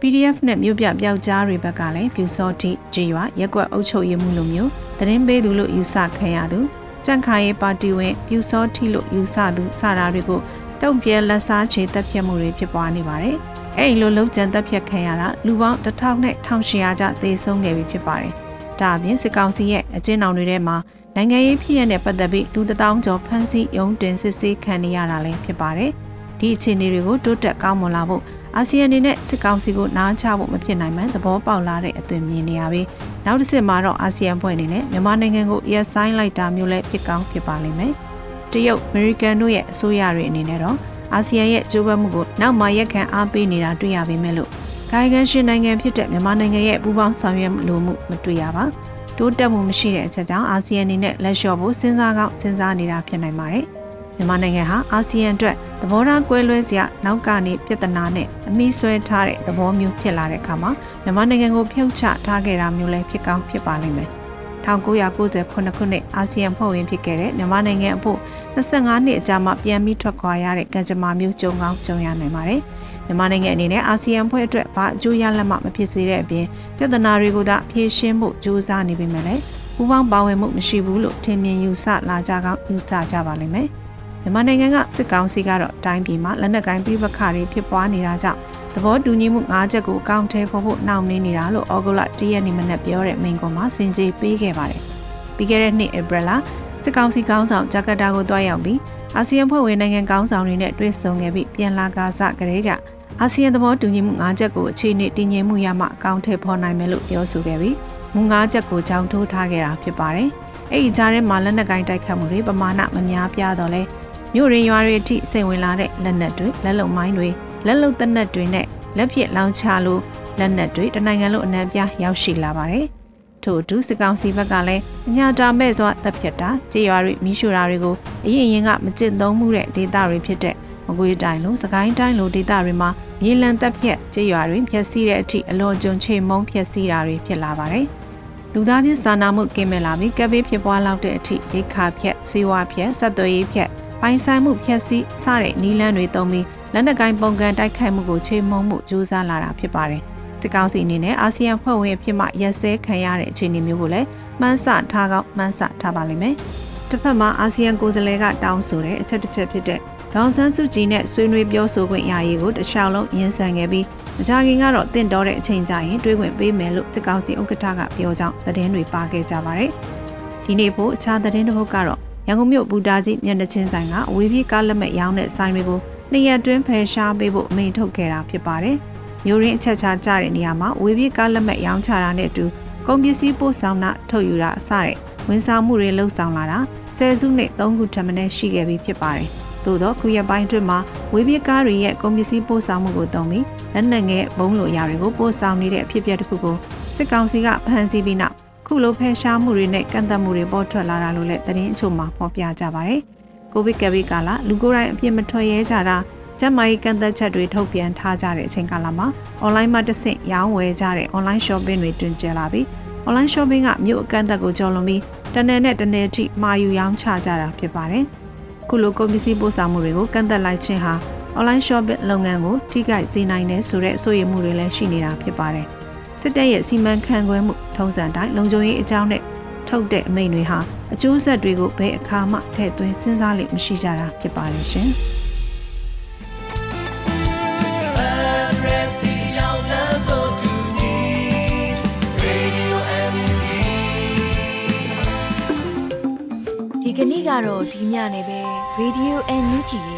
PDF နဲ့မြို့ပြပျောက်ကြားတွေဘက်ကလည်းပြူစောတိကြေရွာရက်ကွက်အုပ်ချုပ်ရေးမှုလိုမျိုးသတင်းပေးသူလို့ယူဆခံရသူကြန့်ခိုင်ရေးပါတီဝင်ပြူစောတိလို့ယူဆသူစတာတွေကိုတုံ့ပြန်လက်စားချေတပ်ဖြတ်မှုတွေဖြစ်ပွားနေပါတယ်။ အဲ့ဒီလိုလုံးကျန်တပ်ဖြတ်ခံရတာလူပေါင်း1000နဲ့1800ကျသေဆုံးခဲ့ပြီဖြစ်ပါတယ်။ဒါအပြင်စစ်ကောင်စီရဲ့အကျဉ်းအောင်တွေထဲမှာနိုင်ငံရေးဖြစ်ရတဲ့ပတ်သက်ပြီးလူ1000ကျော်ဖမ်းဆီးရုံးတင်စစ်ဆေးခံနေရတာလည်းဖြစ်ပါတယ်။ဒီအခြေအနေတွေကိုတိုးတက်ကောင်းမွန်လာဖို့အာဆီယံအနေနဲ့စစ်ကောင်စီကိုနားချဖို့မဖြစ်နိုင်မှန်သဘောပေါက်လာတဲ့အသွင်မြင်နေရပြီးနောက်တစ်စစ်မှာတော့အာဆီယံဖွဲ့အနေနဲ့မြန်မာနိုင်ငံကိုရက်ဆိုင်လိုက်တာမျိုးလည်းဖြစ်ကောင်းဖြစ်ပါလိမ့်မယ်။တရုတ်အမေရိကန်တို့ရဲ့အစိုးရတွေအနေနဲ့တော့ အာဆီယံရဲ့ကြိုးပမ်းမှုကိုနောက်မှရက်ခံအားပေးနေတာတွေ့ရပေမဲ့လို့ကာယကံရှင်နိုင်ငံဖြစ်တဲ့မြန်မာနိုင်ငံရဲ့ပူးပေါင်းဆောင်ရွက်လိုမှုမတွေ့ရပါတိုးတက်မှုမရှိတဲ့အချက်ကြောင့်အာဆီယံအနေနဲ့လက်လျှော့ဖို့စဉ်းစားကောင်းစဉ်းစားနေတာဖြစ်နိုင်ပါတယ်မြန်မာနိုင်ငံဟာအာဆီယံအတွက်သဘောထားကွဲလွဲစရာနောက်ကနေပြဿနာနဲ့အမိဆွဲထားတဲ့သဘောမျိုးဖြစ်လာတဲ့အခါမှာမြန်မာနိုင်ငံကိုဖြုတ်ချထားခဲ့တာမျိုးလည်းဖြစ်ကောင်းဖြစ်ပါလိမ့်မယ် 1998ခုနှစ်အာဆီယံဖွဲ့ဝင်ဖြစ်ခဲ့တဲ့မြန်မာနိုင်ငံအဖို့25နှစ်အကြာမှပြန်ပြီးထွက်ခွာရတဲ့ကံကြမ္မာမျိုးကြုံကောင်းကြုံရနိုင်ပါတယ်။မြန်မာနိုင်ငံအနေနဲ့အာဆီယံဖွဲ့အတွက်ဘာအကျိုးရလဒ်မှမဖြစ်စေတဲ့အပြင်ပြဿနာတွေကိုသာဖြေရှင်းဖို့ကြိုးစားနေပေမဲ့လည်းပူးပေါင်းပါဝင်မှုမရှိဘူးလို့ထင်မြင်ယူဆလာကြကောင်းယူဆကြပါလိမ့်မယ်။မြန်မာနိုင်ငံကစစ်ကောင်စီကတော့တိုင်းပြည်မှာလက်နက်ကိုင်းပြပခါတွေဖြစ်ပွားနေတာကြောင့် သဘောတူညီမှု၅ချက်ကိုအကောင့်ထဲပေါ်ဖို့နှောင့်နှေးနေတာလို့ဩဂုတ်လ၁ရက်နေ့မနက်ပြောတဲ့မိန့်ခွန်းမှာစင်ကြေးပေးခဲ့ပါတယ်။ပြီးခဲ့တဲ့နှစ်ဧပြီလစစ်ကောင်စီကောင်းဆောင်ဂျကာတာကိုတွားရောက်ပြီးအာဆီယံဖွဲ့ဝင်နိုင်ငံကောင်းဆောင်တွေနဲ့တွေ့ဆုံခဲ့ပြီးပြန်လာကာစကလေးကအာဆီယံသဘောတူညီမှု၅ချက်ကိုအခြေအနေတည်ငြိမ်မှုရမှအကောင့်ထဲပေါ်နိုင်မယ်လို့ပြောဆိုခဲ့ပြီးမူ၅ချက်ကိုကြောင်းထိုးထားခဲ့တာဖြစ်ပါတယ်။အဲ့ဒီကြားထဲမှာလက်နက်ကိုင်းတိုက်ခတ်မှုတွေပမာဏမများပြားတော့လဲမြို့ရင်းရွာတွေအထိစိတ်ဝင်လာတဲ့လက်နက်တွေလက်လုံမိုင်းတွေ လက်လုံတက်နက်တွေနဲ့လက်ဖြစ်လောင်ချလို့လက်နက်တွေတနိုင်ငံလုံးအနှံပြားရောက်ရှိလာပါတယ်။ထို့အတူစစ်ကောင်စီဘက်ကလည်းအညာတာမဲ့စွာတပ်ဖြတ်တာကြေးရွာတွေမိရှူတာတွေကိုအရင်ရင်ကမကျင့်သုံးမှုတဲ့ဒေသတွေဖြစ်တဲ့မကွေးတိုင်းလိုစကိုင်းတိုင်းလိုဒေသတွေမှာမြေလံတပ်ဖြတ်ကြေးရွာတွေဖျက်ဆီးတဲ့အထိအလွန်ကျွံချေမုံဖျက်ဆီးတာတွေဖြစ်လာပါတယ်။လူသားချင်းစာနာမှုကင်းမဲ့လာပြီးကပ်ဘေးဖြစ်ပွားလောက်တဲ့အထိဒေခါဖြတ်စေဝါဖြတ်ဆက်သွယ်ရေးဖြတ် ပိုင်ဆိုင်မှုဖျက်ဆီးစတဲ့နီလန်းတွေတုံးပြီးလက်နက်ကိုင်းပုံကန်တိုက်ခိုက်မှုကိုချိန်မုံမှုကြိုးစားလာတာဖြစ်ပါတယ်။စစ်ကောင်စီအနေနဲ့အာဆီယံဖွဲ့ဝင်အဖြစ်မှရက်စဲခံရတဲ့အခြေအနေမျိုးကိုလည်းမှန်းဆထားကောင်းမှန်းဆထားပါလိမ့်မယ်။တစ်ဖက်မှာအာဆီယံကိုယ်စားလှယ်ကတောင်းဆိုတဲ့အချက်တစ်ချက်ဖြစ်တဲ့ဒေါန်ဆန်းစုကြည်နဲ့ဆွေးနွေးပြောဆိုခွင့်ရရေးကိုတခြားလုံးရင်းဆန်ခဲ့ပြီးမကြခင်ကတော့တင့်တော်တဲ့အချိန်ကြရင်တွေးခွင့်ပေးမယ်လို့စစ်ကောင်စီဥက္ကဋ္ဌကပြောကြောင်းသတင်းတွေပါခဲ့ကြပါတယ်။ဒီနေ့ဖို့အခြားသတင်းတစ်ပုဒ်ကတော့ ရန်ကုန်မြို့ဘူတာကြီးမျက်နှာချင်းဆိုင်ကအဝေးပြေးကားလက်မဲ့ရောင်းတဲ့ဆိုင်တွေကိုနှစ်ရက်တွင်းဖယ်ရှားပေးဖို့အမိန့်ထုတ်ခဲ့တာဖြစ်ပါတယ်။မျိုးရင်းအချက်ချာကြတဲ့နေရာမှာဝေးပြေးကားလက်မဲ့ရောင်းချတာနဲ့အတူကုန်ပစ္စည်းပို့ဆောင်တာထုတ်ယူတာစတဲ့ဝန်ဆောင်မှုတွေလှုပ်ဆောင်လာတာဆယ်စုနှစ်၃ခုထပ်မံရှိခဲ့ပြီးဖြစ်ပါတယ်။သို့သောခုရက်ပိုင်းအတွင်းမှာဝေးပြေးကားတွေရဲ့ကုန်ပစ္စည်းပို့ဆောင်မှုကိုတုံးပြီးလက်နက်ငယ်ဘုံလိုအရာတွေကိုပို့ဆောင်နေတဲ့အဖြစ်အပျက်တစ်ခုကိုစစ်ကောင်စီကဖမ်းဆီးပြီးနောက် ခုလိုဖယ်ရှားမှုတွေနဲ့ကန့်သတ်မှုတွေပေါ်ထွက်လာတာလို့လည်းသတင်းအချို့မှာဖော်ပြကြပါတယ်။ကိုဗစ်ကပ်ဘေးကာလလူကိုယ်တိုင်အပြစ်မထွက်ရဲကြတာကျန်းမာရေးကန့်သက်ချက်တွေထုတ်ပြန်ထားကြတဲ့အချိန်ကာလမှာ online မှာတစ်ဆင့်ရောင်းဝယ်ကြတဲ့ online shopping တွေတွင်ကျလာပြီး online shopping ကမြို့အကန့်အသတ်ကိုကျော်လွန်ပြီးတနယ်နဲ့တနယ်ထိမှာယူရောင်းချကြတာဖြစ်ပါတယ်။ခုလိုကုန်ပစ္စည်းပို့ဆောင်မှုတွေကိုကန့်သက်လိုက်ခြင်းဟာ online shopping လုပ်ငန်းကိုထိခိုက်စေနိုင်တယ်ဆိုတဲ့အဆိုရမှုတွေလည်းရှိနေတာဖြစ်ပါတယ်။ စစ်တပ်ရဲ့စီမံခန့်ခွဲမှုထုံးစံတိုင်းလုံခြုံရေးအကြောင်းနဲ့ထုတ်တဲ့အမိန့်တွေဟာအကျိုးဆက်တွေကိုဘယ်အခါမှထည့်သွင်းစဉ်းစားလိမ့်မရှိကြတာဖြစ်ပါတယ်ရှင်။ကနေ့ကတော့ဒီညနေပဲ Radio NUG ရဲ့အ